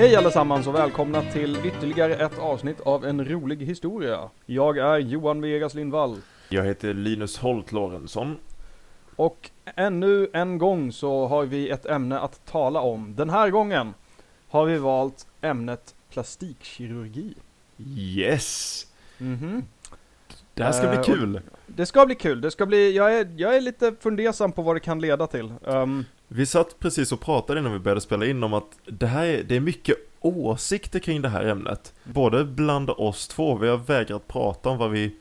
Hej allesammans och välkomna till ytterligare ett avsnitt av En rolig historia. Jag är Johan Vegas Lindvall. Jag heter Linus Holt Lorentzon. Och ännu en gång så har vi ett ämne att tala om. Den här gången har vi valt ämnet plastikkirurgi. Yes! Mhm. Det här ska Eh, bli och- kul. Det ska bli kul. Det ska bli, jag är, jag är lite fundersam på vad det kan leda till. Ehm, Vi satt precis och pratade innan vi började spela in om att det här är, det är mycket åsikter kring det här ämnet. Både bland oss två, vi har vägrat prata om vad vi,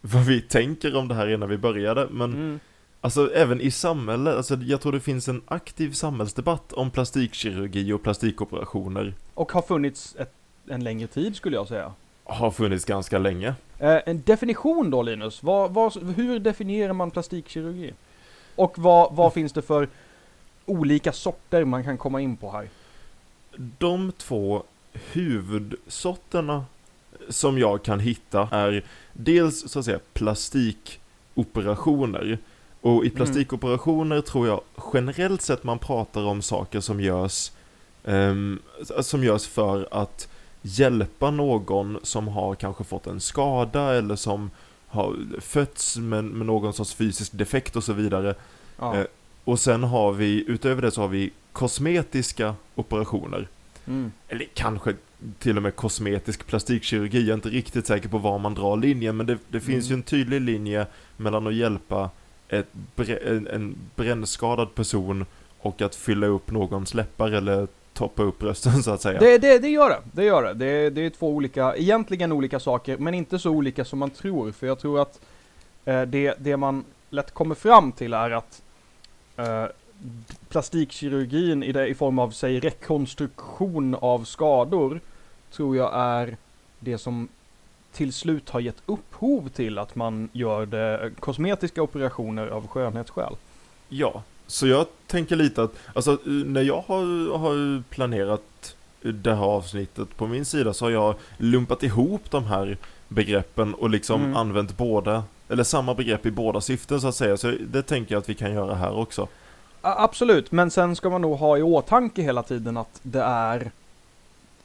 vad vi tänker om det här innan vi började, men mm. alltså även i samhället, alltså jag tror det finns en aktiv samhällsdebatt om plastikkirurgi och plastikoperationer. Och har funnits ett, en längre tid skulle jag säga. Har funnits ganska länge. Eh, en definition då Linus, vad, vad, hur definierar man plastikkirurgi? Och vad, vad finns det för olika sorter man kan komma in på här? De två huvudsorterna som jag kan hitta är dels så att säga plastikoperationer. Och i plastikoperationer tror jag generellt sett man pratar om saker som görs ehm, som görs för att hjälpa någon som har kanske fått en skada eller som har fötts med, med någon sorts fysisk defekt och så vidare. Ja. Eh, Och sen har vi, utöver det så har vi kosmetiska operationer. Mm. Eller kanske till och med kosmetisk plastikkirurgi. Jag är inte riktigt säker på var man drar linjen. Men det, det finns Mm. ju en tydlig linje mellan att hjälpa ett en, en brännskadad person och att fylla upp någons läppar eller toppa upp brösten så att säga. Det, det, det gör det, det gör det. Det, det är två olika, egentligen olika saker, men inte så olika som man tror. För jag tror att eh, det, det man lätt kommer fram till är att eh, plastikkirurgin i, det, i form av, säg, rekonstruktion av skador, tror jag är det som till slut har gett upphov till att man gör det, kosmetiska operationer av skönhetsskäl. Ja, så jag tänker lite att, alltså när jag har, har planerat det här avsnittet på min sida så har jag lumpat ihop de här begreppen och liksom Mm. använt båda, eller samma begrepp i båda syften så att säga. Så det tänker jag att vi kan göra här också. Absolut, men sen ska man nog ha i åtanke hela tiden att det är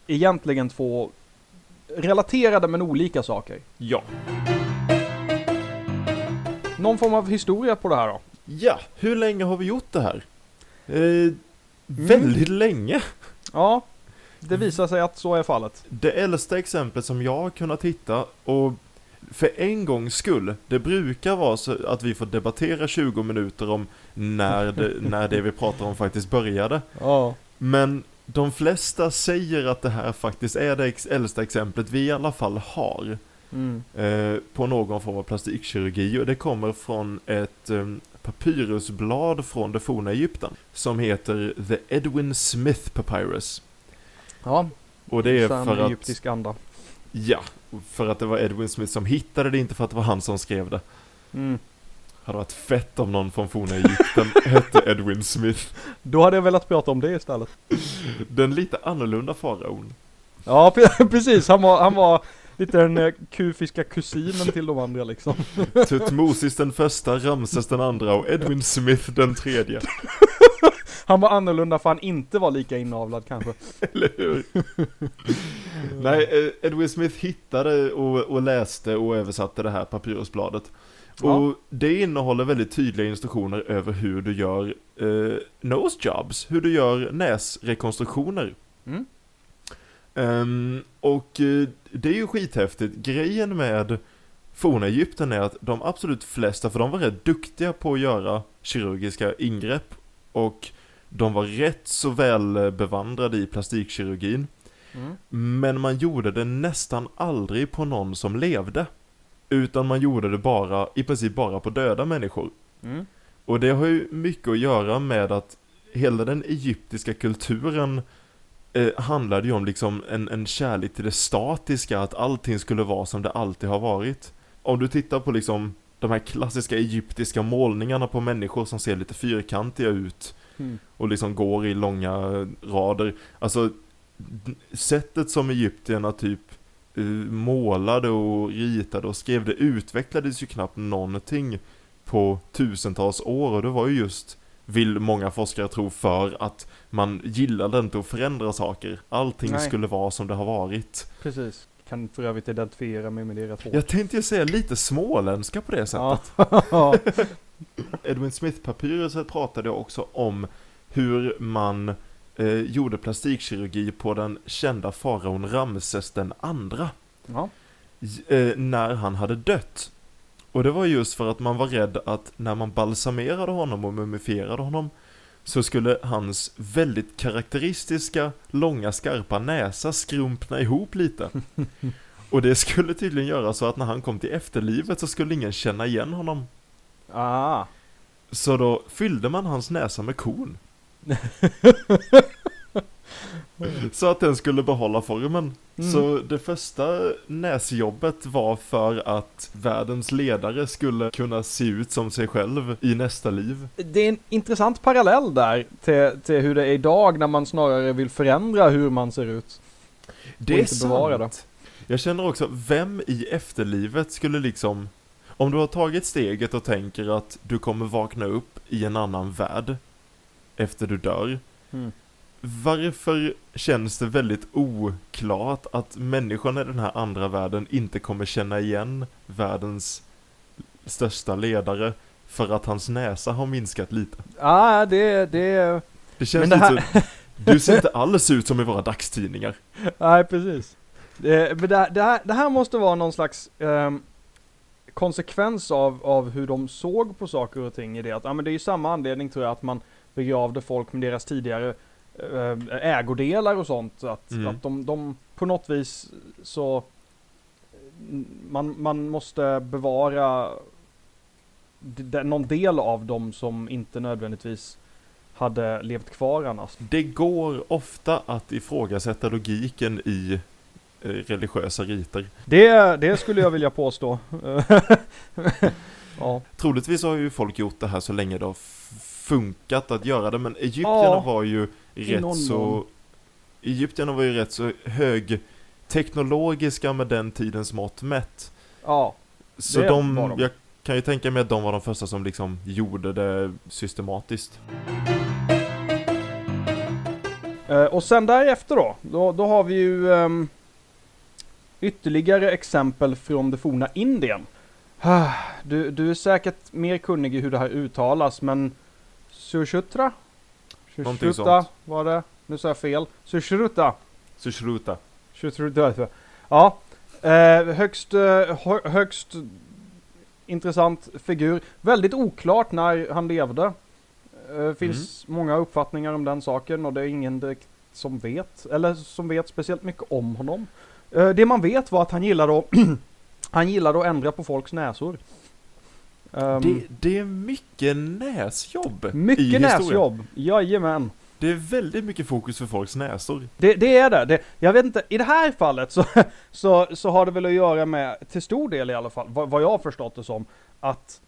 egentligen två relaterade men olika saker. Ja. Någon form av historia på det här då? Ja, hur länge har vi gjort det här? Eh, Väldigt länge. Ja, det visar sig att så är fallet. Det äldsta exemplet som jag har kunnat hitta och för en gångs skull, det brukar vara så att vi får debattera 20 minuter om när det, när det vi pratar om faktiskt började. Ja. Men de flesta säger att det här faktiskt är det äldsta exemplet vi i alla fall har Mm. eh, på någon form av plastikkirurgi och det kommer från ett eh, papyrusblad från det forna Egypten som heter The Edwin Smith Papyrus. Ja, Och det är för att egyptisk anda. Ja, för att det var Edwin Smith som hittade det, inte för att det var han som skrev det. Mm. Hade varit fett om någon från forna Egypten hette Edwin Smith. Då hade jag velat prata om det istället. Den lite annorlunda faraon. Ja, pre- precis. Han var, han var lite den eh, kufiska kusinen till de andra liksom. Tutmosis den första, Ramses den andra och Edwin Smith den tredje. Han var annorlunda för han inte var lika inavlad kanske. Eller hur? Nej, eh, Edwin Smith hittade och, och läste och översatte det här papyrusbladet. Ja. Och det innehåller väldigt tydliga instruktioner över hur du gör eh, nose jobs, hur du gör näsrekonstruktioner. Mm. Ehm, och eh, det är ju skithäftigt. Grejen med forna Egypten är att de absolut flesta, för de var rätt duktiga på att göra kirurgiska ingrepp och de var rätt så väl bevandrade i plastikkirurgin. Mm. Men man gjorde det nästan aldrig på någon som levde. Utan man gjorde det bara, i princip bara på döda människor. Mm. Och det har ju mycket att göra med att hela den egyptiska kulturen eh, handlade ju om liksom en, en kärlek till det statiska, att allting skulle vara som det alltid har varit. Om du tittar på liksom de här klassiska egyptiska målningarna på människor som ser lite fyrkantiga ut Mm. och liksom går i långa rader. Alltså, sättet som egyptierna typ eh, målade och ritade och skrev, det utvecklades ju knappt någonting på tusentals år och det var ju just vill många forskare tro för att man gillade inte att förändra saker. Allting Nej. skulle vara som det har varit. Precis. Kan för övrigt identifiera mig med det rätt hårt. Jag tänkte ju säga lite småländska på det sättet. Ja. Edwin Smith-papyruset pratade också om hur man eh, gjorde plastikkirurgi på den kända faraon Ramses den andra. ja. eh, när han hade dött. Och det var just för att man var rädd att när man balsamerade honom och mumifierade honom så skulle hans väldigt karaktäristiska, långa, skarpa näsa skrumpna ihop lite. Och det skulle tydligen göra så att när han kom till efterlivet så skulle ingen känna igen honom. Ah. Så då fyllde man hans näsa med korn. så att den skulle behålla formen. Mm. Så det första näsjobbet var för att världens ledare skulle kunna se ut som sig själv i nästa liv. Det är en intressant parallell där till, till hur det är idag när man snarare vill förändra hur man ser ut. Det är inte sant. Jag känner också, vem i efterlivet skulle liksom Om du har tagit steget och tänker att du kommer vakna upp i en annan värld Efter du dör Mm. Varför känns det väldigt oklart att människan i den här andra världen inte kommer känna igen världens största ledare för att hans näsa har minskat lite? Ja, det, det, Det känns det lite så, du ser inte alls ut som i våra dagstidningar. nej precis. Det, men det, det, här, det här måste vara någon slags ehm, konsekvens av, av hur de såg på saker och ting i det. Att, ja, men det är ju samma anledning tror jag att man begravde folk med deras tidigare eh, ägodelar och sånt. Att, Mm. att de, de på något vis så man, man måste bevara någon del av dem som inte nödvändigtvis hade levt kvar annars. Det går ofta att ifrågasätta logiken i eh, religiösa riter. Det, det skulle jag vilja påstå. ja. Troligtvis har ju folk gjort det här så länge det har funkat att göra det, men egyptierna Ja, var ju någon rätt så... mån. Egyptierna var ju rätt så hög teknologiska med den tidens mått mätt. ja. Så Det de, var de. jag kan ju tänka mig att de var de första som liksom gjorde det systematiskt. Eh, och sen därefter då, då, då har vi ju ehm, ytterligare exempel från det forna Indien. Ah, Du, du är säkert mer kunnig i hur det här uttalas, men Sushruta? Sushruta var det. Nu sa jag fel. Sushruta. Sushruta. Sushruta. Ja. Eh, högst, eh, hö- högst intressant figur. Väldigt oklart när han levde. Eh, finns många uppfattningar om den saken och det är ingen direkt som vet, eller som vet speciellt mycket om honom. Eh, det man vet var att han gillade att, han gillade att ändra på folks näsor. Ehm, det, det är mycket näsjobb i mycket historien. näsjobb, jajamän. Det är väldigt mycket fokus för folks näsor. Det, det är det. det. Jag vet inte, i det här fallet så, så, så har det väl att göra med, till stor del i alla fall, vad, vad jag har förstått det som, att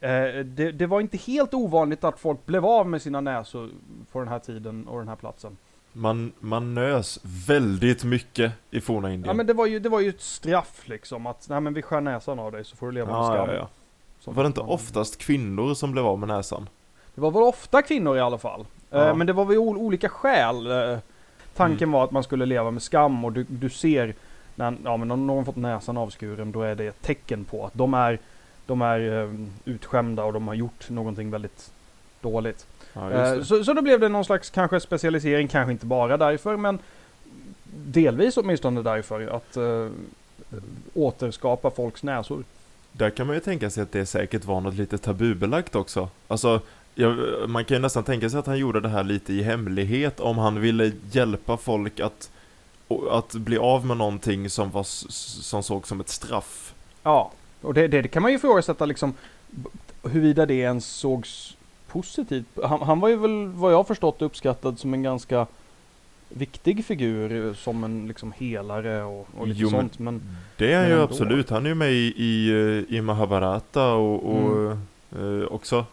eh, det, det var inte helt ovanligt att folk blev av med sina näsor på den här tiden och den här platsen. Man, man nös väldigt mycket i forna Ja Indien. men det var ju, det var ju ett straff liksom, att nej men vi skär näsan av dig så får du leva med ja, skam. ja, ja. Var det inte oftast kvinnor som blev av med näsan? Det var väl ofta kvinnor i alla fall. Eh, Ja. Men det var väl ol- olika skäl. Eh, Tanken Mm. var att man skulle leva med skam och du, du ser när ja, men om någon fått näsan avskuren då är det ett tecken på att de är, de är eh, utskämda och de har gjort någonting väldigt dåligt. Ja, så, så då blev det någon slags kanske specialisering, kanske inte bara därför men delvis åtminstone därför att eh, återskapa folks näsor. Där kan man ju tänka sig att det säkert var något lite tabubelagt också. Alltså, jag, man kan ju nästan tänka sig att han gjorde det här lite i hemlighet om han ville hjälpa folk att, att bli av med någonting som, var, som såg som ett straff. Ja, och det, det, det kan man ju ifrågasätta liksom huruvida det ens sågs positivt. Han, han var ju väl vad jag förstått uppskattad som en ganska viktig figur som en liksom helare och, och lite Jo, sånt. Men Det är Men ju absolut, han är ju med i, i, eh, i Mahabharata och, och eh, också.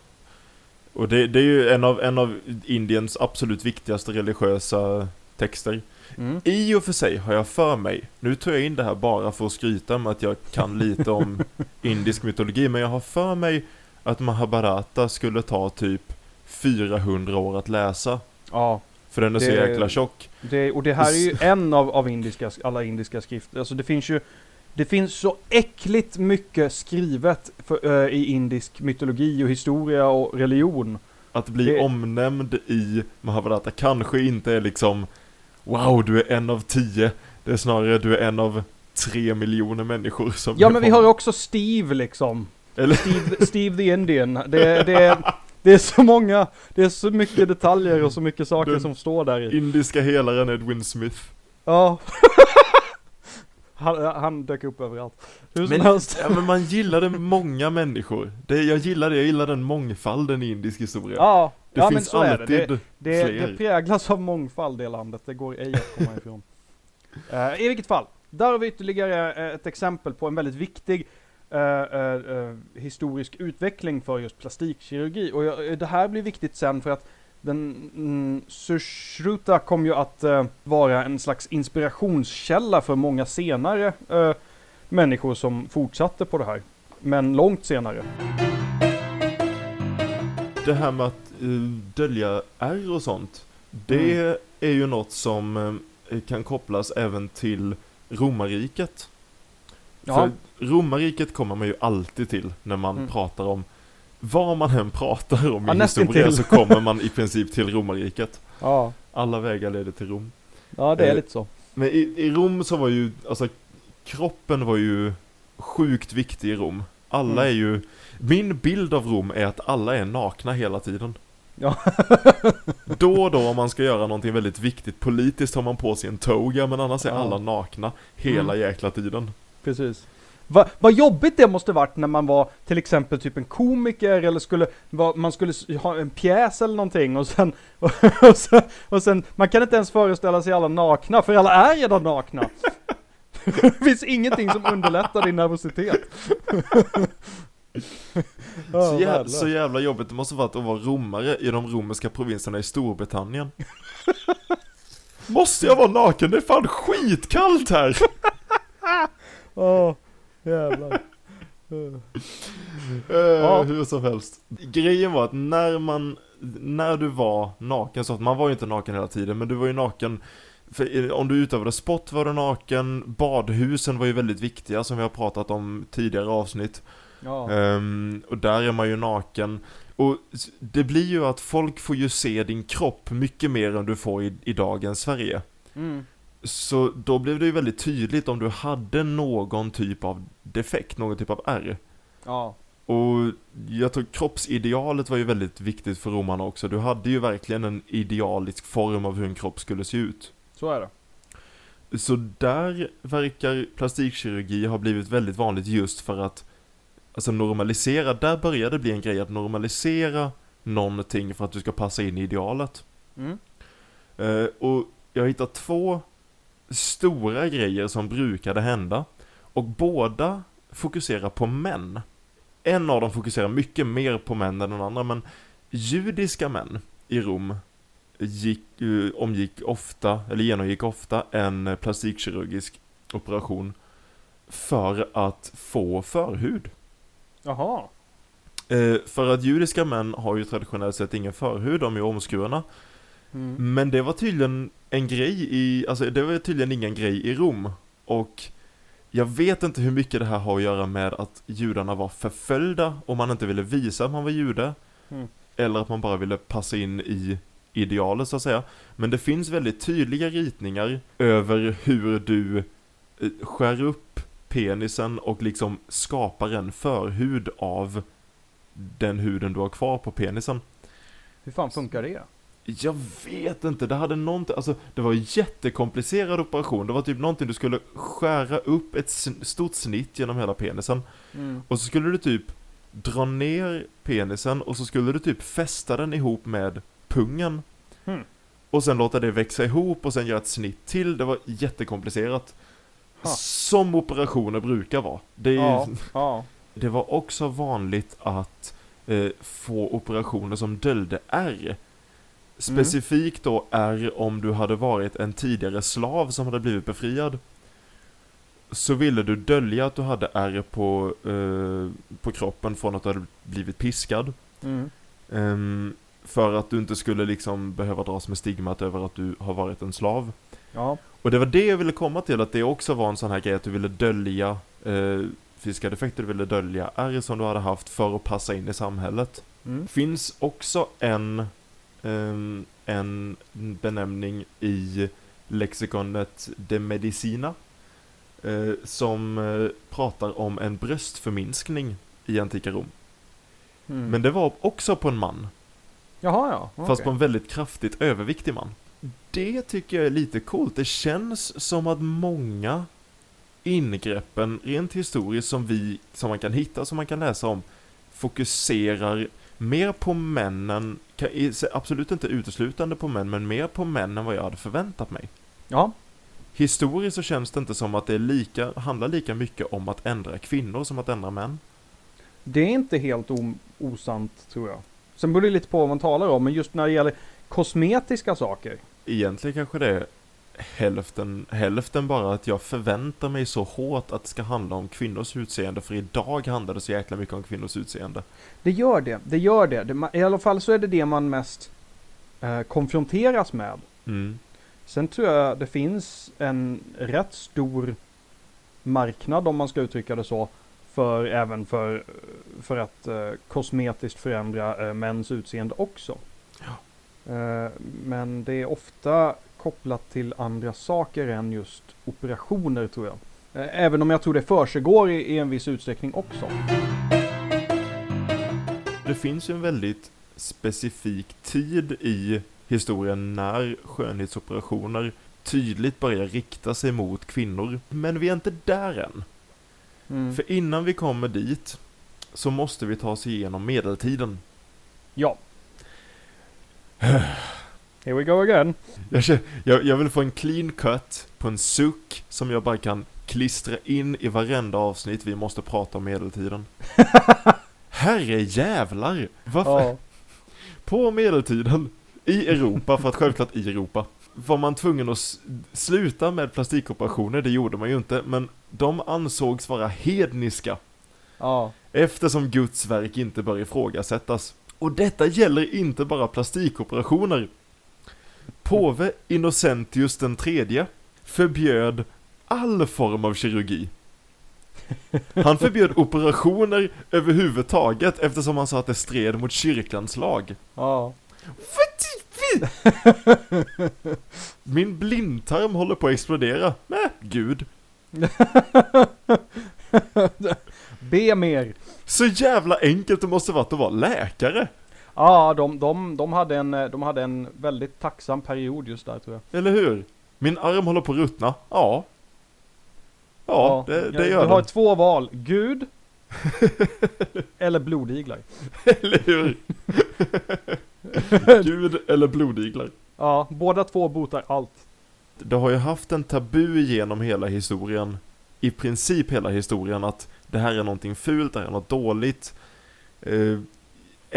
Och det, det är ju en av, en av Indiens absolut viktigaste religiösa texter. mm. I och för sig har jag för mig, nu tar jag in det här bara för att skryta med att jag kan lite om indisk mytologi, men jag har för mig att Mahabharata skulle ta typ 400 år att läsa. Ja, För den är så Det- jäkla tjock. det, och det här är ju en av, av indiska, alla indiska skrifter. Alltså det finns ju det finns så äckligt mycket skrivet för, eh, i indisk mytologi och historia och religion. Att bli Det- omnämnd i Mahabharata kanske inte är liksom Wow, du är en av tio. Det är snarare du är en av tre miljoner människor som Ja men vi har också Steve liksom. Eller Steve, Steve the Indian. Det, det, det är så många, det är så mycket detaljer och så mycket saker Den- som står där i. indiska helaren Edwin Smith. Ja. Han, han dök upp överallt. Hur som Men- helst. Ja, men man gillade många människor. Det, jag gillar det, jag gillar den mångfalden i indisk historia. Ja, det ja men finns så är det. alltid det. Det, fler. det präglas av mångfald det landet, det går ej att komma ifrån. Eh, I vilket fall, där har vi ytterligare eh, ett exempel på en väldigt viktig historisk utveckling för just plastikkirurgi. Och jag, det här blir viktigt sen för att den mm, Sushruta kom ju att eh, vara en slags inspirationskälla för många senare eh, människor som fortsatte på det här. Men långt senare. Det här med att eh, dölja ärr och sånt. Det Mm. är ju något som eh, kan kopplas även till romarriket. Ja, För romarriket kommer man ju alltid till när man Mm. pratar om vad man än pratar om Ja, i historia så kommer man i princip till romarriket. ja, Alla vägar leder till Rom. ja det är Eh, lite så. Men i, i Rom så var ju, alltså kroppen var ju sjukt viktig i Rom. Alla Mm. är ju, min bild av Rom är att alla är nakna hela tiden. Ja. Då och då om man ska göra någonting väldigt viktigt politiskt har man på sig en toga men annars är Ja. alla nakna hela Mm. jäkla tiden. Precis. Va, vad jobbigt det måste varit när man var till exempel typ en komiker eller skulle, va, man skulle ha en pjäs eller någonting och sen, och, sen, och sen, man kan inte ens föreställa sig alla nakna för alla är redan nakna. det finns ingenting som underlättar din nervositet. Så, jävla, så jävla jobbigt det måste varit att vara romare i de romerska provinserna i Storbritannien. Måste jag vara naken? Det är fan skitkallt här! Åh, jävlar. Uh. Eh, Ja. Hur som helst. Grejen var att när man, när du var naken, så att man var ju inte naken hela tiden, men du var ju naken för i- om du utövade sport var du naken, badhusen var ju väldigt viktiga som vi har pratat om tidigare avsnitt. Ja. Ehm, och där är man ju naken. Och det blir ju att folk får ju se din kropp mycket mer än du får i, i dagens Sverige. Mm. Så då blev det ju väldigt tydligt om du hade någon typ av defekt, någon typ av ärr. Ja. Och jag tror kroppsidealet var ju väldigt viktigt för romarna också. Du hade ju verkligen en idealisk form av hur en kropp skulle se ut. Så är det. Så där verkar plastikkirurgi ha blivit väldigt vanligt just för att Alltså normalisera, där började det bli en grej att normalisera någonting för att du ska passa in i idealet. Mm. Eh, och jag har hittat två stora grejer som brukade hända. Och båda fokuserar på män. En av dem fokuserar mycket mer på män än den andra, men judiska män i Rom gick, eh, omgick ofta, eller genomgick ofta en plastikkirurgisk operation för att få förhud. Jaha. Eh, för att judiska män har ju traditionellt sett ingen förhud, de är omskurna. Mm. Men det var tydligen en grej i, alltså det var tydligen ingen grej i Rom. Och jag vet inte hur mycket det här har att göra med att judarna var förföljda och man inte ville visa att man var jude. Mm. Eller att man bara ville passa in i idealet så att säga. Men det finns väldigt tydliga ritningar över hur du eh, skär upp penisen och liksom skapar en förhud av den huden du har kvar på penisen. Hur fan funkar det? Jag vet inte, det hade någonting, alltså det var en jättekomplicerad operation. Det var typ någonting du skulle skära upp ett stort snitt genom hela penisen. Mm. Och så skulle du typ dra ner penisen och så skulle du typ fästa den ihop med pungen. Hmm. Och sen låta det växa ihop och sen göra ett snitt till. Det var jättekomplicerat. Ha. Som operationer brukar vara. Det, Ja, ja. det var också vanligt att eh, få operationer som döljde ärr. Specifikt då ärr om du hade varit en tidigare slav som hade blivit befriad. Så ville du dölja att du hade ärr på, eh, på kroppen från att du hade blivit piskad. Mm. Ehm, För att du inte skulle liksom behöva dras med stigmat över att du har varit en slav. Ja. Och det var det jag ville komma till, att det också var en sån här grej att du ville dölja eh, fysiska defekter, du ville dölja ärr som du hade haft för att passa in i samhället. Mm. finns också en, en benämning i lexikonet de medicina eh, som eh, pratar om en bröstförminskning i antika Rom. Mm. Men det var också på en man, Jaha, ja. fast okej. på en väldigt kraftigt överviktig man. Det tycker jag är lite coolt. Det känns som att många ingreppen, rent historiskt, som vi, som man kan hitta, som man kan läsa om, fokuserar mer på männen, absolut inte uteslutande på män, men mer på män än vad jag hade förväntat mig. Ja. Historiskt så känns det inte som att det lika, handlar lika mycket om att ändra kvinnor som att ändra män. Det är inte helt osant, tror jag. Sen beror det lite på vad man talar om, men just när det gäller kosmetiska saker. Egentligen kanske det hälften, hälften bara att jag förväntar mig så hårt att det ska handla om kvinnors utseende, för idag handlar det så jäkla mycket om kvinnors utseende. Det gör det, det gör det. det I alla fall så är det det man mest eh, konfronteras med. Mm. Sen tror jag det finns en rätt stor marknad, om man ska uttrycka det så, för även för, för att eh, kosmetiskt förändra eh, mäns utseende också. Eh, men det är ofta kopplat till andra saker än just operationer tror jag. Eh, även om jag tror det försiggår i, i en viss utsträckning också. Det finns ju en väldigt specifik tid i historien när skönhetsoperationer tydligt börjar rikta sig mot kvinnor. Men vi är inte där än. Mm. För innan vi kommer dit så måste vi ta oss igenom medeltiden. Ja. Here we go again. Jag, jag, jag vill få en clean cut på en suck som jag bara kan klistra in i varenda avsnitt vi måste prata om medeltiden. Herre jävlar! Varför? Ja. På medeltiden, i Europa, för att självklart i Europa, var man tvungen att sluta med plastikoperationer, det gjorde man ju inte, men de ansågs vara hedniska, ja. eftersom Guds verk inte bör ifrågasättas. Och detta gäller inte bara plastikoperationer. Påve Innocentius den tredje förbjöd all form av kirurgi. Han förbjöd operationer överhuvudtaget eftersom han sa att det stred mot kyrkans lag. Ja. Min blindtarm håller på att explodera. Mäh, gud. Be mer. Så jävla enkelt det måste varit att vara läkare. Ja, de, de, de, hade en, eh, de hade en väldigt tacksam period just där tror jag. Eller hur? Min arm håller på att ruttna. Ja. Ja, det, det du gör har den. två val. Gud eller blodiglar. Eller hur? Gud eller blodiglar. Ja, båda två botar allt. Det har ju haft en tabu genom hela historien. I princip hela historien att det här är någonting fult, det här är något dåligt.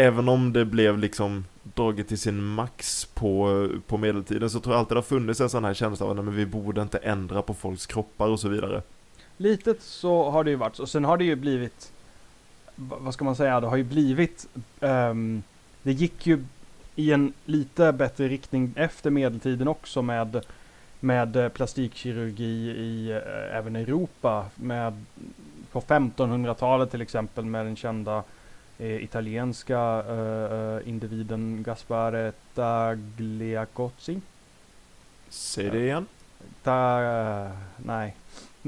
Även om det blev liksom draget till sin max på, på medeltiden så tror jag alltid det har funnits en sån här känsla av att vi borde inte ändra på folks kroppar och så vidare. Litet så har det ju varit. Och sen har det ju blivit, vad ska man säga, det har ju blivit, um, det gick ju i en lite bättre riktning efter medeltiden också med, med eh, plastikkirurgi i eh, även Europa. Med, på 1500-talet till exempel med den kända eh, italienska eh, eh, individen Gaspare Tagliacozzi. Säg det igen. Ta, eh, nej.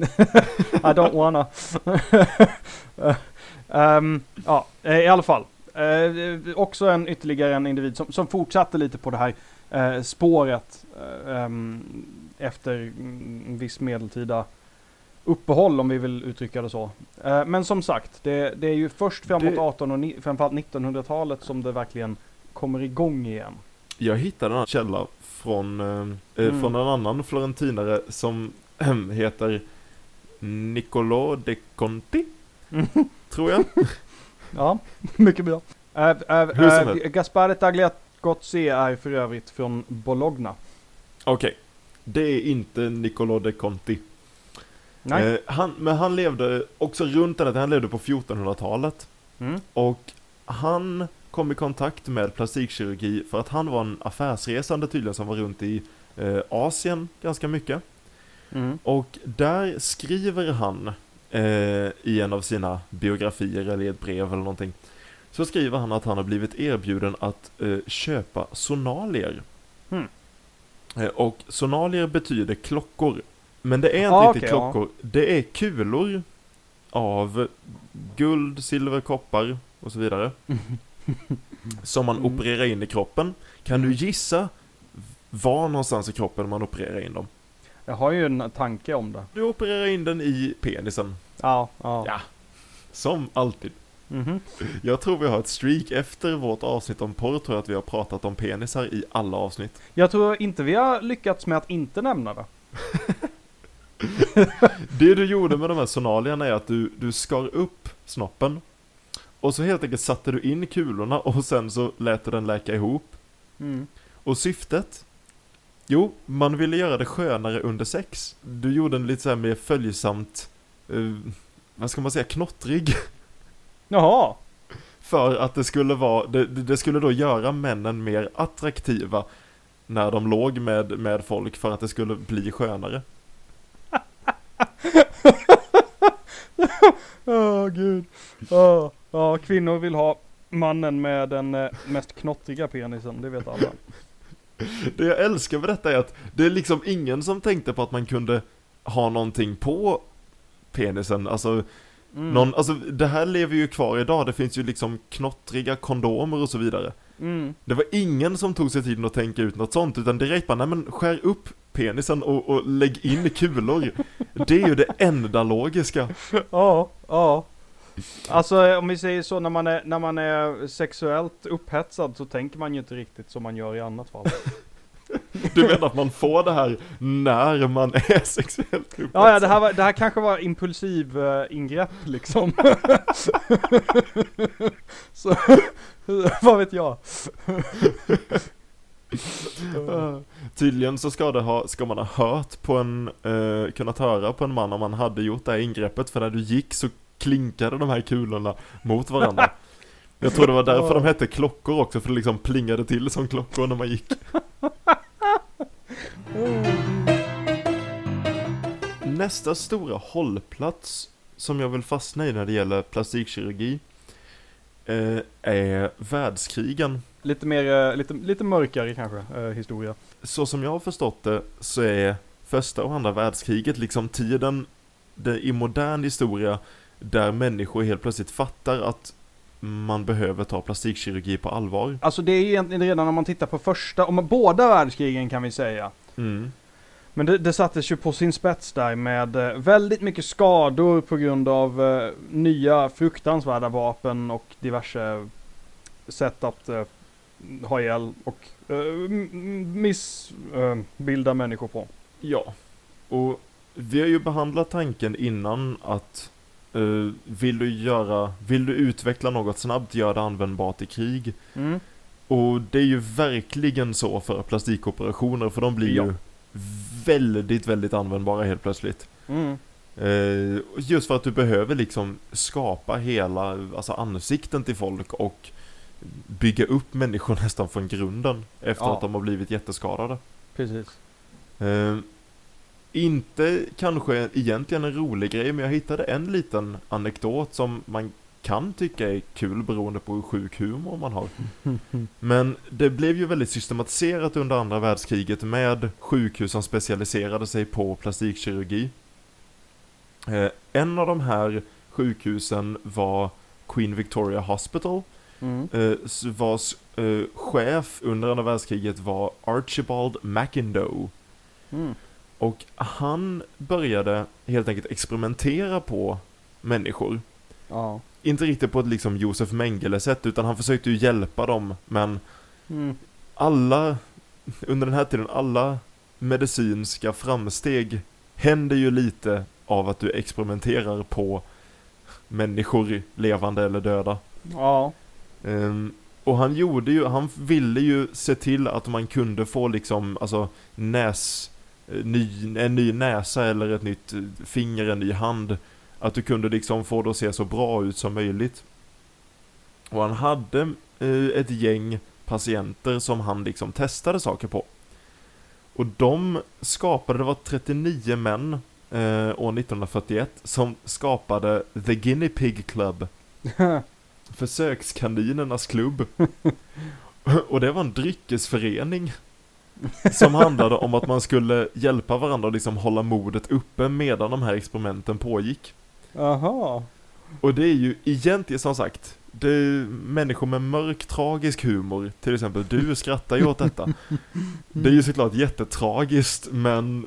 I don't wanna. Ehm, ja, eh, i alla fall. Eh, också en ytterligare en individ som, som fortsatte lite på det här eh, spåret eh, ehm, efter en viss medeltida uppehåll om vi vill uttrycka det så. Eh, men som sagt, det, det är ju först framåt Det- 18 och ni, framförallt 1900-talet som det verkligen kommer igång igen. Jag hittade en källa från, eh, eh, Mm. från en annan florentinare som heter Niccolò de Conti, tror jag. Ja, mycket bra. Hur som helst. Gaspare Tagliacozzi är för övrigt från Bologna. Okej. Det är inte Niccolò de Conti. Nej. Eh, han, men han levde också runt den han levde på 1400-talet. Mm. Och han kom i kontakt med plastikkirurgi för att han var en affärsresande tydligen som var runt i eh, Asien ganska mycket. Mm. Och där skriver han eh, i en av sina biografier eller i ett brev eller någonting. Så skriver han att han har blivit erbjuden att eh, köpa sonalier. Hmm. Eh, och sonalier betyder klockor. Men det är inte Ah, riktigt okej, klockor. Det är kulor av guld, silver, koppar och så vidare. som man Mm. opererar in i kroppen. Kan du gissa var någonstans i kroppen man opererar in dem? Jag har ju en tanke om det. Du opererar in den i penisen. Ja, ja. Ja. Som alltid. Mhm. Jag tror vi har ett streak efter vårt avsnitt om porr, tror jag att vi har pratat om penisar i alla avsnitt. Jag tror inte vi har lyckats med att inte nämna det. Det du gjorde med de här sonalierna är att du, du skar upp snoppen. Och så helt enkelt satte du in kulorna och sen så lät du den läka ihop. Mm. Och syftet? Jo, man ville göra det skönare under sex. Du gjorde den lite så här mer följsamt, eh, vad ska man säga, knottrig. Jaha. För att det skulle vara, det, det skulle då göra männen mer attraktiva när de låg med, med folk för att det skulle bli skönare. Åh gud. Åh. Ja, kvinnor vill ha mannen med den eh, mest knottriga penisen, det vet alla. Det jag älskar med detta är att det är liksom ingen som tänkte på att man kunde ha någonting på penisen, alltså, Mm. någon, alltså det här lever ju kvar idag, det finns ju liksom knottriga kondomer och så vidare. Mm. Det var ingen som tog sig tiden att tänka ut något sånt, utan direkt bara, nej men skär upp penisen och, och lägg in kulor. Det är ju det enda logiska. Ja, ja. Alltså om vi säger så, när man, är, när man är sexuellt upphetsad så tänker man ju inte riktigt som man gör i annat fall. Du menar att man får det här när man är sexuellt upphetsad? Ja, ja det, här var, det här kanske var impulsiv eh, ingrepp liksom. så, vad vet jag. Tydligen så ska, det ha, ska man ha hört på en, eh, kunnat höra på en man om man hade gjort det här ingreppet för när du gick så klinkade de här kulorna mot varandra. Jag tror det var därför de hette klockor också, för det liksom plingade till som klockor när man gick. Nästa stora hållplats som jag vill fastna i när det gäller plastikkirurgi eh, är världskrigen. Lite mer, eh, lite, lite mörkare kanske, eh, historia. Så som jag har förstått det så är första och andra världskriget liksom tiden det, i modern historia där människor helt plötsligt fattar att man behöver ta plastikkirurgi på allvar. Alltså det är egentligen redan om man tittar på första, om båda världskrigen kan vi säga. Mm. Men det, det sattes ju på sin spets där med eh, väldigt mycket skador på grund av eh, nya fruktansvärda vapen och diverse sätt att eh, ha ihjäl och eh, m- m- missbilda människor på. Ja, och vi har ju behandlat tanken innan att eh, vill du göra, vill du utveckla något snabbt, gör det användbart i krig. Mm. Och det är ju verkligen så för plastikoperationer, för de blir Ja. ju väldigt, väldigt användbara helt plötsligt. Mm. Eh, just för att du behöver liksom skapa hela, alltså ansikten till folk och bygga upp människor nästan från grunden efter Ja. att de har blivit jätteskadade. Precis. Eh, inte kanske egentligen en rolig grej, men jag hittade en liten anekdot som man kan tycka är kul beroende på hur sjuk humor man har. Men det blev ju väldigt systematiserat under andra världskriget med sjukhus som specialiserade sig på plastikkirurgi. Eh, en av de här sjukhusen var Queen Victoria Hospital, Mm. eh, vars eh, chef under andra världskriget var Archibald McIndoe. Mm. Och han började helt enkelt experimentera på människor. Ja. Inte riktigt på ett liksom Josef Mengele-sätt, utan han försökte ju hjälpa dem, men Mm. alla, under den här tiden, alla medicinska framsteg händer ju lite av att du experimenterar på människor, levande eller döda. Ja. Um, och han gjorde ju, han ville ju se till att man kunde få liksom, alltså näs, eh, ny, en ny näsa eller ett nytt eh, finger, en ny hand. Att du kunde liksom få det att se så bra ut som möjligt. Och han hade eh, ett gäng patienter som han liksom testade saker på. Och de skapade, det var 39 män eh, år 1941 som skapade The Guinea Pig Club. Försökskaninernas klubb. Och det var en dryckesförening. Som handlade om att man skulle hjälpa varandra och liksom hålla modet uppe medan de här experimenten pågick. Aha. Och det är ju egentligen som sagt, det är människor med mörk tragisk humor, till exempel du skrattar ju åt detta. Det är ju såklart jättetragiskt men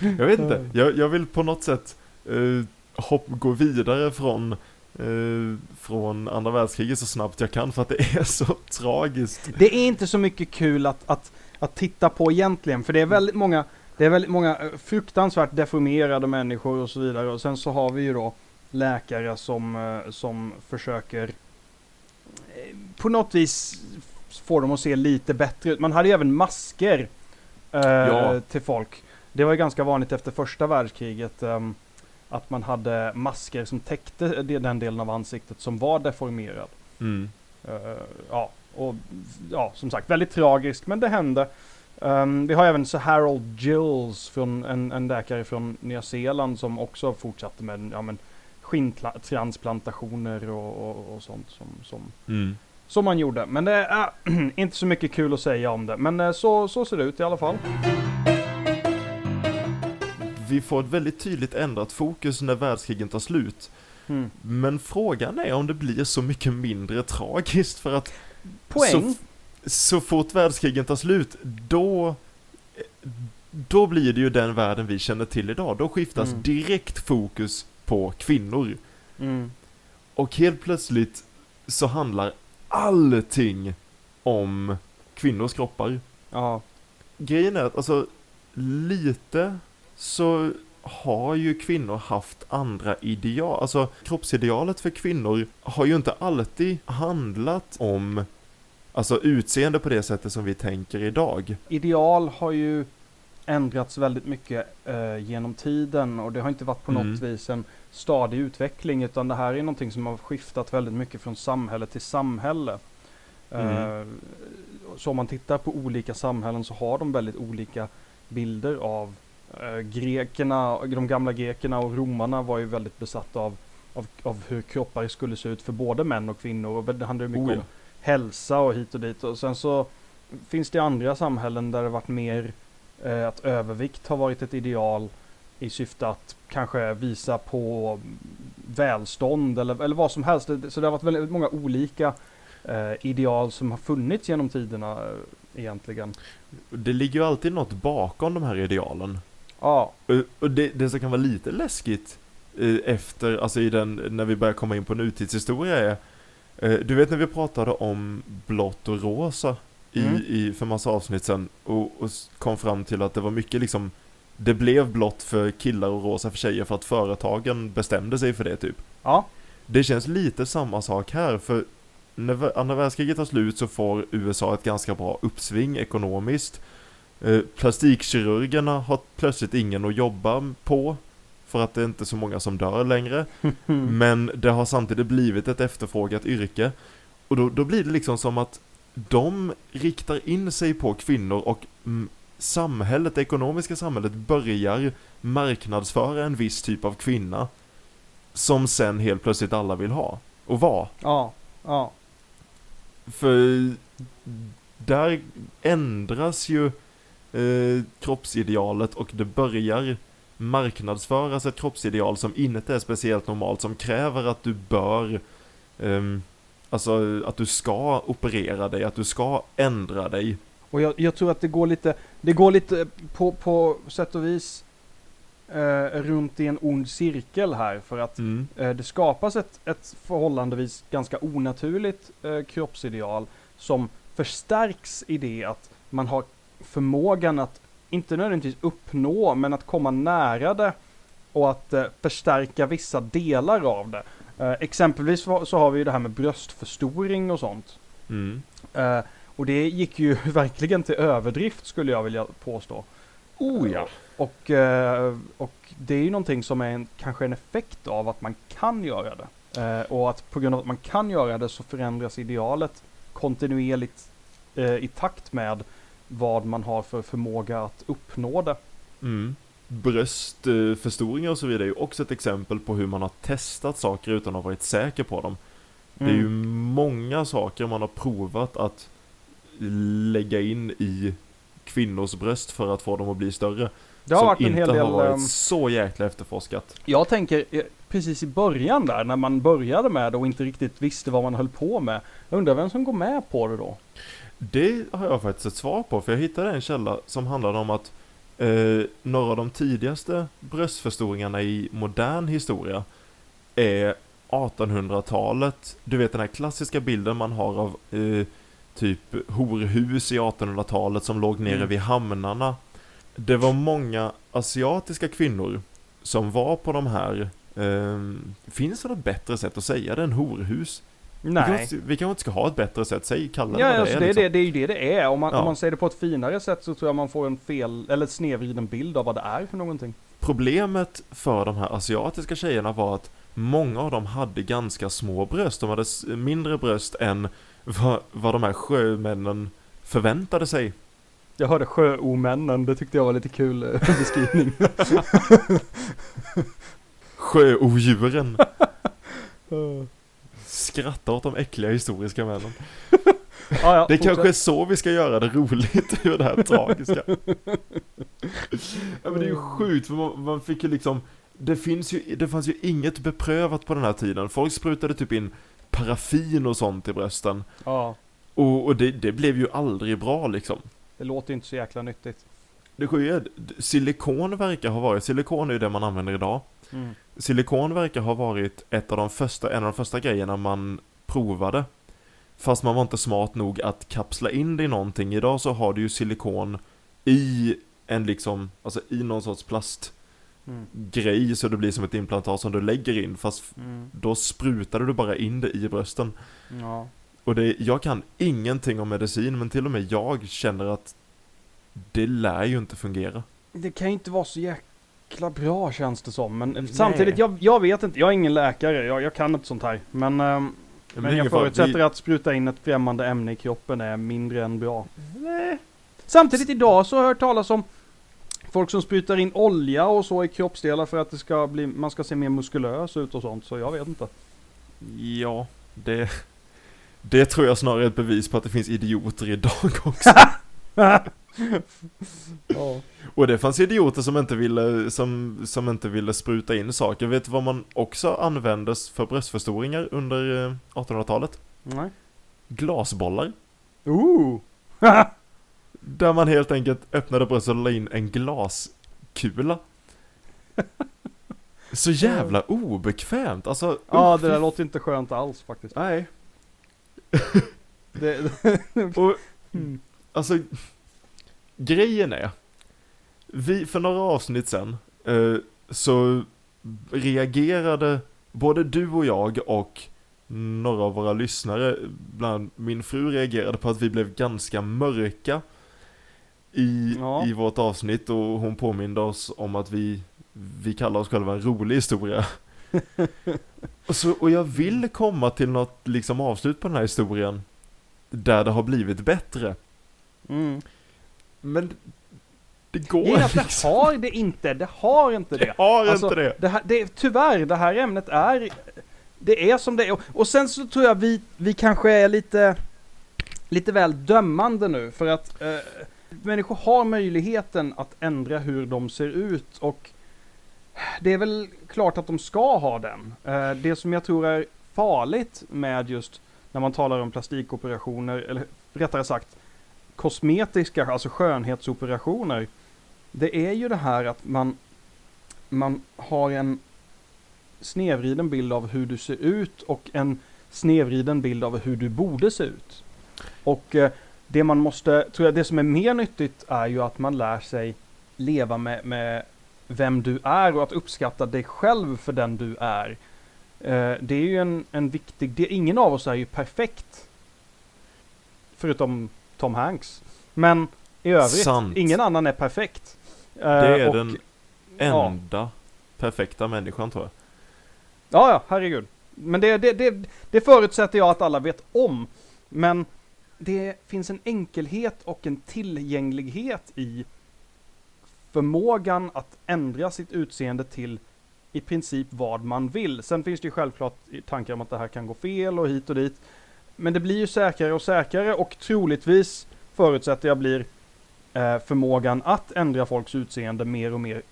jag vet inte, jag, jag vill på något sätt eh, hopp, gå vidare från eh, från andra världskriget så snabbt jag kan för att det är så tragiskt. Det är inte så mycket kul att, att, att titta på egentligen, för det är väldigt många det är väldigt många eh, fruktansvärt deformerade människor och så vidare och sen så har vi ju då läkare som, eh, som försöker på något vis få dem att se lite bättre ut. Man hade ju även masker eh, Ja. till folk. Det var ju ganska vanligt efter första världskriget ehm, att man hade masker som täckte den delen av ansiktet som var deformerad. Mm. Eh, ja, och ja, som sagt, väldigt tragiskt, men det hände. Ehm, vi har även så Harold Gills, från en, en läkare från Nya Zeeland som också fortsatte med ja, men, skinntransplantationer och, och, och sånt som, som, Mm. som man gjorde. Men det är inte så mycket kul att säga om det. Men eh, så, så ser det ut i alla fall. Vi får ett väldigt tydligt ändrat fokus när världskrigen tar slut. Mm. Men frågan är om det blir så mycket mindre tragiskt för att Poäng. Så, så fort världskrigen tar slut, då då blir det ju den världen vi känner till idag. Då skiftas Mm. direkt fokus på kvinnor. Mm. Och helt plötsligt så handlar allting om kvinnors kroppar. Ja. Grejen är att alltså lite så har ju kvinnor haft andra ideal. Alltså kroppsidealet för kvinnor har ju inte alltid handlat om Alltså utseende på det sättet som vi tänker idag. Ideal har ju ändrats väldigt mycket eh, genom tiden och det har inte varit på Mm. något vis en stadig utveckling utan det här är någonting som har skiftat väldigt mycket från samhälle till samhälle. Mm. Eh, så om man tittar på olika samhällen så har de väldigt olika bilder av eh, grekerna, de gamla grekerna och romarna var ju väldigt besatta av, av, av hur kroppar skulle se ut för både män och kvinnor och det handlar ju mycket Oh ja. om hälsa och hit och dit. Och sen så finns det andra samhällen där det varit mer eh, att övervikt har varit ett ideal i syfte att kanske visa på välstånd eller, eller vad som helst. Så det har varit väldigt många olika eh, ideal som har funnits genom tiderna eh, egentligen. Det ligger ju alltid något bakom de här idealen. Ja, Och- det, det som kan vara lite läskigt eh, efter, alltså i den, när vi börjar komma in på nutidshistoria är eh, Du vet när vi pratade om blått och rosa i, Mm. i, för massa avsnitt sen och, och kom fram till att det var mycket liksom Det blev blått för killar och rosa för tjejer för att företagen bestämde sig för det typ ja, Det känns lite samma sak här för när andra världskriget tar slut så får USA ett ganska bra uppsving ekonomiskt. Eh, plastikkirurgerna har plötsligt ingen att jobba på för att det är inte så många som dör längre. Men det har samtidigt blivit ett efterfrågat yrke. Och då, då blir det liksom som att de riktar in sig på kvinnor och mm, samhället, det ekonomiska samhället börjar marknadsföra en viss typ av kvinna som sen helt plötsligt alla vill ha och vara. ja, ja, För där ändras ju eh, kroppsidealet och det börjar marknadsföras ett kroppsideal som inte är speciellt normalt, som kräver att du bör ehm, Alltså att du ska operera dig, att du ska ändra dig. Och jag, jag tror att det går lite, det går lite på, på sätt och vis eh, runt i en ond cirkel här för att Mm. Eh, Det skapas ett, ett förhållandevis ganska onaturligt eh, kroppsideal som förstärks i det att man har förmågan att, inte nödvändigtvis uppnå, men att komma nära det och att eh, förstärka vissa delar av det. Eh, exempelvis så har vi ju det här med bröstförstoring och sånt. Mm. Eh, och det gick ju verkligen till överdrift skulle jag vilja påstå. Oh ja. Och, eh, och det är ju någonting som är en, kanske en effekt av att man kan göra det. Eh, och att på grund av att man kan göra det så förändras idealet kontinuerligt eh, i takt med vad man har för förmåga att uppnå det. Mm. Bröstförstoringar och så vidare är ju också ett exempel på hur man har testat saker utan att ha varit säker på dem. Det är ju Mm. många saker man har provat att lägga in i kvinnors bröst för att få dem att bli större. Det har som varit en inte hel del... har varit ehm, så jäkla efterforskat. Jag tänker eh, precis i början där, när man började med det och inte riktigt visste vad man höll på med. Jag undrar vem som går med på det då? Det har jag faktiskt ett svar på, för jag hittade en källa som handlade om att eh, några av de tidigaste bröstförstoringarna i modern historia är 1800-talet. Du vet den här klassiska bilden man har av eh, typ horhus i 1800-talet som låg nere Mm. vid hamnarna. Det var många asiatiska kvinnor som var på de här eh, Finns det något bättre sätt att säga det än horhus? Vi kanske, Nej. vi kanske inte ska ha ett bättre sätt, säg kalla det Ja, alltså det, är liksom. det, det är ju det det är. Om man, Ja. om man säger det på ett finare sätt så tror jag man får en fel, eller snedvriden bild av vad det är för någonting. Problemet för de här asiatiska tjejerna var att många av dem hade ganska små bröst. De hade mindre bröst än vad, vad de här sjömännen förväntade sig. Jag hörde sjöomännen, det tyckte jag var lite kul eh, beskrivning. Sjöodjuren. Skratta åt de äckliga historiska männen. ja, ja, Det fortsätt. kanske är så vi ska göra det roligt ur det här tragiska. Ja men det är ju sjukt för man, man fick ju liksom det, finns ju, det fanns ju inget beprövat på den här tiden. Folk sprutade typ in paraffin och sånt i brösten. Ja, Och, och det, det blev ju aldrig bra liksom. det låter inte så jäkla nyttigt. Det sjuka är, silikon verkar ha varit, silikon är ju det man använder idag. Mm. Silikon verkar ha varit ett av de första, en av de första grejerna man provade. Fast man var inte smart nog att kapsla in det i någonting. Idag så har du ju silikon i en liksom, alltså i någon sorts plastgrej Mm. så det blir som ett implantat som du lägger in. Fast Mm. då sprutar du bara in det i brösten. Ja. Och det, jag kan ingenting om medicin men till och med jag känner att det lär ju inte fungera. Det kan ju inte vara så jäkla bra känns det som. Men Nej. samtidigt, jag, jag vet inte. Jag är ingen läkare. Jag, jag kan inte sånt här. Men, är men jag förutsätter Vi- att spruta in ett främmande ämne i kroppen är mindre än bra. Samtidigt idag så har jag hört talas om folk som sprutar in olja och så i kroppsdelar för att det ska bli, man ska se mer muskulös ut och sånt. Så jag vet inte. Ja, det, det tror jag snarare är ett bevis på att det finns idioter idag också. ja. Och det fanns idioter som inte ville, som, som inte ville spruta in saker. Vet du vad man också användes för bröstförstoringar under eh, 1800-talet? Nej. Glasbollar. Ooh! Där man helt enkelt öppnade bröstet och la in en glaskula. Så jävla obekvämt, alltså. ja, det där låter inte skönt alls faktiskt. Nej. Det, Och Mm. Alltså, grejen är, vi, för några avsnitt sen, eh, så reagerade både du och jag och några av våra lyssnare, bland min fru reagerade på att vi blev ganska mörka i, Ja. i vårt avsnitt och hon påminde oss om att vi, vi kallar oss själva en rolig historia. och, så, och jag vill komma till något liksom avslut på den här historien där det har blivit bättre. mm. Men det går att det liksom. har det inte. Det har inte det. Det har Alltså, inte det. Det här, det, tyvärr, det här ämnet är... Det är som det är. Och, och sen så tror jag vi, vi kanske är lite, lite väl dömande nu. För att eh, människor har möjligheten att ändra hur de ser ut. Och det är väl klart att de ska ha den. Eh, det som jag tror är farligt med just när man talar om plastikoperationer, eller rättare sagt kosmetiska, alltså skönhetsoperationer. Det är ju det här att man, man har en snedvriden bild av hur du ser ut och en snedvriden bild av hur du borde se ut. Och eh, det man måste, tror jag, det som är mer nyttigt är ju att man lär sig leva med, med vem du är och att uppskatta dig själv för den du är. Eh, det är ju en, en viktig det, Ingen av oss är ju perfekt. Förutom Tom Hanks. Men i övrigt, Sant. ingen annan är perfekt. Eh, Det är och- den ja. enda perfekta människan tror jag. Ja, ja, herregud. Men det, det, det, det förutsätter jag att alla vet om. Men det finns en enkelhet och en tillgänglighet i förmågan att ändra sitt utseende till i princip vad man vill. Sen finns det ju självklart tankar om att det här kan gå fel och hit och dit. Men det blir ju säkrare och säkrare och troligtvis förutsätter jag blir eh, förmågan att ändra folks utseende mer och mer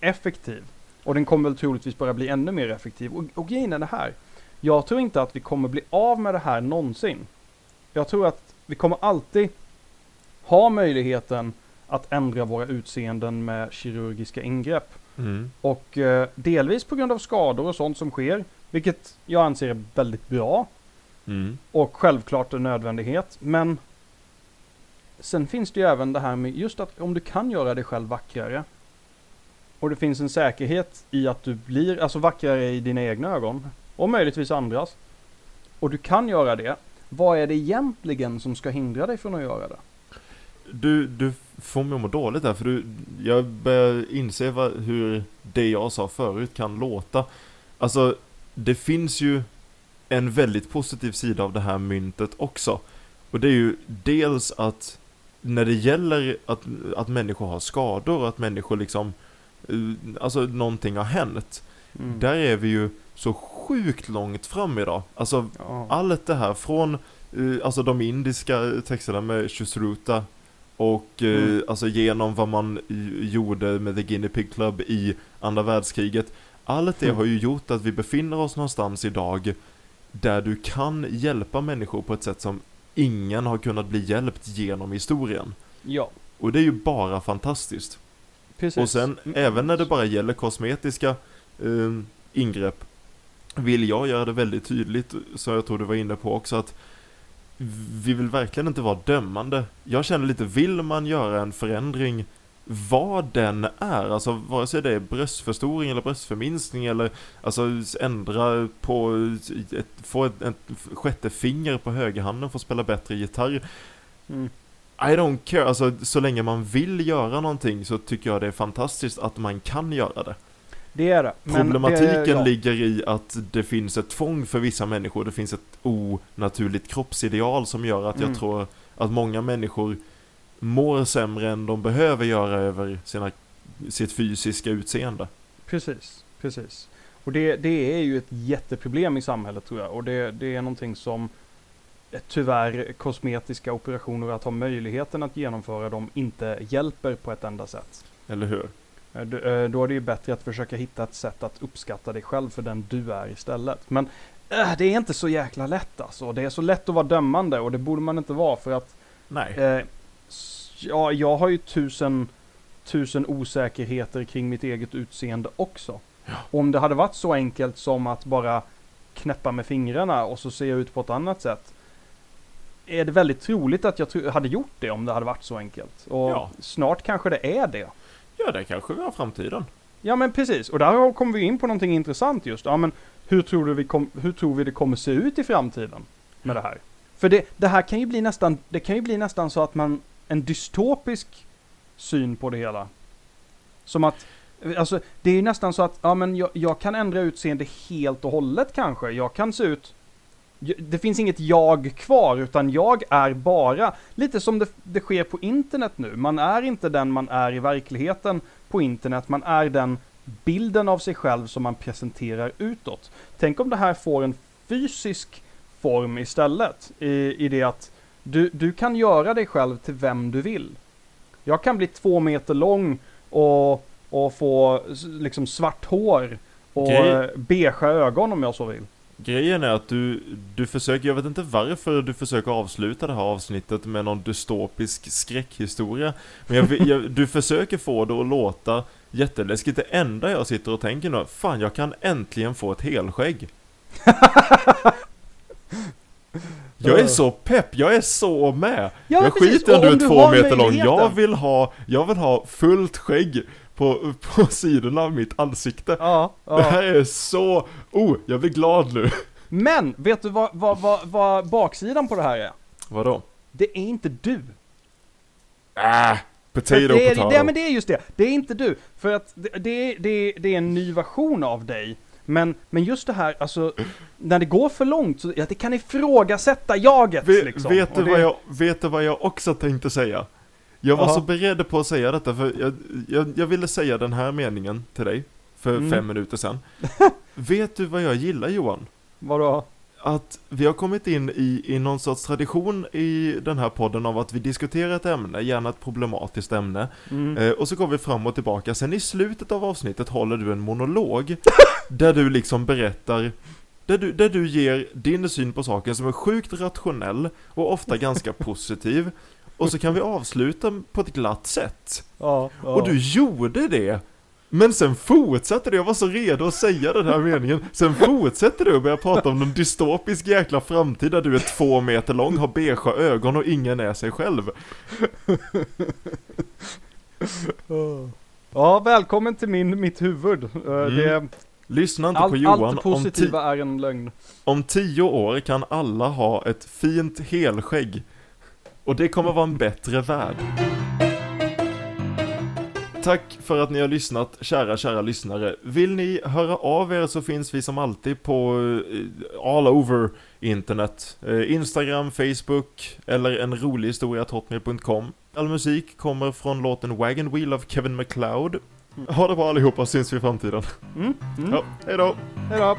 effektiv. Och den kommer väl troligtvis bara bli ännu mer effektiv. Och, och grejen är det här. Jag tror inte att vi kommer bli av med det här någonsin. Jag tror att vi kommer alltid ha möjligheten att ändra våra utseenden med kirurgiska ingrepp. Mm. Och eh, delvis på grund av skador och sånt som sker, vilket jag anser är väldigt bra Mm. och självklart en nödvändighet. Men sen finns det ju även det här med just att om du kan göra dig själv vackrare och det finns en säkerhet i att du blir alltså vackrare i dina egna ögon och möjligtvis andras och du kan göra det. Vad är det egentligen som ska hindra dig från att göra det? Du, du får mig att må dåligt där, för du, jag börjar inse vad, hur det jag sa förut kan låta. Alltså, det finns ju en väldigt positiv sida av det här myntet också. Och det är ju dels att när det gäller att, att människor har skador och att människor liksom, eh, alltså någonting har hänt. Mm. Där är vi ju så sjukt långt fram idag. Alltså Ja. allt det här från eh, alltså de indiska texterna med Shusruta och eh, Mm. alltså genom vad man gjorde med The Guinea Pig Club i andra världskriget. Allt det Mm. har ju gjort att vi befinner oss någonstans idag där du kan hjälpa människor på ett sätt som ingen har kunnat bli hjälpt genom historien. ja, Och det är ju bara fantastiskt. precis. Och sen Mm. även när det bara gäller kosmetiska eh, ingrepp vill jag göra det väldigt tydligt, så jag tror du var inne på också, att vi vill verkligen inte vara dömande. Jag känner lite, vill man göra en förändring vad den är, alltså vare sig det är bröstförstoring eller bröstförminskning eller alltså ändra på, ett, få ett, ett sjätte finger på högerhanden för att spela bättre gitarr. Mm. I don't care, alltså så länge man vill göra någonting så tycker jag det är fantastiskt att man kan göra det. Det är det. Problematiken det, ja. ligger i att det finns ett tvång för vissa människor, det finns ett onaturligt kroppsideal som gör att Mm. jag tror att många människor mår sämre än de behöver göra över sina, sitt fysiska utseende. Precis, precis. Och det, det är ju ett jätteproblem i samhället tror jag. Och det, det är någonting som tyvärr kosmetiska operationer, att ha möjligheten att genomföra dem, inte hjälper på ett enda sätt. Eller hur? Eh, eh, Då är det ju bättre att försöka hitta ett sätt att uppskatta dig själv för den du är istället. Men äh, det är inte så jäkla lätt alltså. Det är så lätt att vara dömande och det borde man inte vara för att Nej. Eh, ja, jag har ju tusen, tusen osäkerheter kring mitt eget utseende också. Om det hade varit så enkelt som att bara knäppa med fingrarna och så ser jag ut på ett annat sätt. Är det väldigt troligt att jag tro- hade gjort det om det hade varit så enkelt. Och Ja. snart kanske det är det. Ja, det kanske vi har framtiden. Ja men precis, och där kommer vi in på någonting intressant just. Ja men hur tror, du vi kom, hur tror vi det kommer se ut i framtiden med det här? För det, det här kan ju bli nästan, det kan ju bli nästan så att man, en dystopisk syn på det hela. Som att, alltså det är ju nästan så att, ja men jag, jag kan ändra utseende helt och hållet kanske. Jag kan se ut, det finns inget jag kvar utan jag är bara, lite som det, det sker på internet nu. Man är inte den man är i verkligheten på internet, man är den bilden av sig själv som man presenterar utåt. Tänk om det här får en fysisk form istället, i, i det att du, du kan göra dig själv till vem du vill. Jag kan bli två meter lång och, och få liksom svart hår och Grej- eh, beigea ögon om jag så vill. Grejen är att du, du försöker, jag vet inte varför du försöker avsluta det här avsnittet med någon dystopisk skräckhistoria. Men jag, jag, du försöker få det att låta jätteläskigt. Det enda jag sitter och tänker nu, fan jag kan äntligen få ett helskägg. Jag är så pepp, jag är så med! Ja, jag precis. skiter i om du är två meter lång, jag vill ha, jag vill ha fullt skägg på, på sidorna av mitt ansikte. Ja, Det ja. här är så, oh, jag blir glad nu. Men, vet du vad, vad, vad, vad baksidan på det här är? Vadå? Det är inte du. Äh, potato, det, är, potato. det, men det är just det. Det är inte du. För att det, det, det, det är en ny version av dig. Men, men just det här, alltså, när det går för långt så att det kan ifrågasätta jaget Ve, liksom. vet, du det- vad jag, vet du vad jag också tänkte säga? Jag var Jaha. så beredd på att säga detta för jag, jag, jag ville säga den här meningen till dig för Mm. fem minuter sedan. vet du vad jag gillar Johan? Vadå? Att vi har kommit in i, i någon sorts tradition i den här podden av att vi diskuterar ett ämne, gärna ett problematiskt ämne, Mm. eh, och så går vi fram och tillbaka. Sen i slutet av avsnittet håller du en monolog där du liksom berättar där du, där du ger din syn på saken som är sjukt rationell och ofta ganska positiv. Och så kan vi avsluta på ett glatt sätt. Ja, ja. Och du gjorde det! Men sen fortsatte du, jag var så redo att säga den här meningen. Sen fortsätter du och börjar prata om någon dystopisk jäkla framtid där du är två meter lång, har beigea ögon och ingen är sig själv. Ja, välkommen till min, mitt huvud. Eh, Mm. Det, Lyssna inte på allt, Johan. allt det positiva är en lögn. om tio år kan alla ha ett fint helskägg. Och det kommer vara en bättre värld. Tack för att ni har lyssnat, kära, kära lyssnare. Vill ni höra av er så finns vi som alltid på eh, all over internet. Eh, Instagram, Facebook eller en rolig historia hotmail.com. All musik kommer från låten Wagon Wheel av Kevin MacLeod. Ha det bra allihopa, syns vi i framtiden. Mm. Mm. Ja, hejdå! Hej då!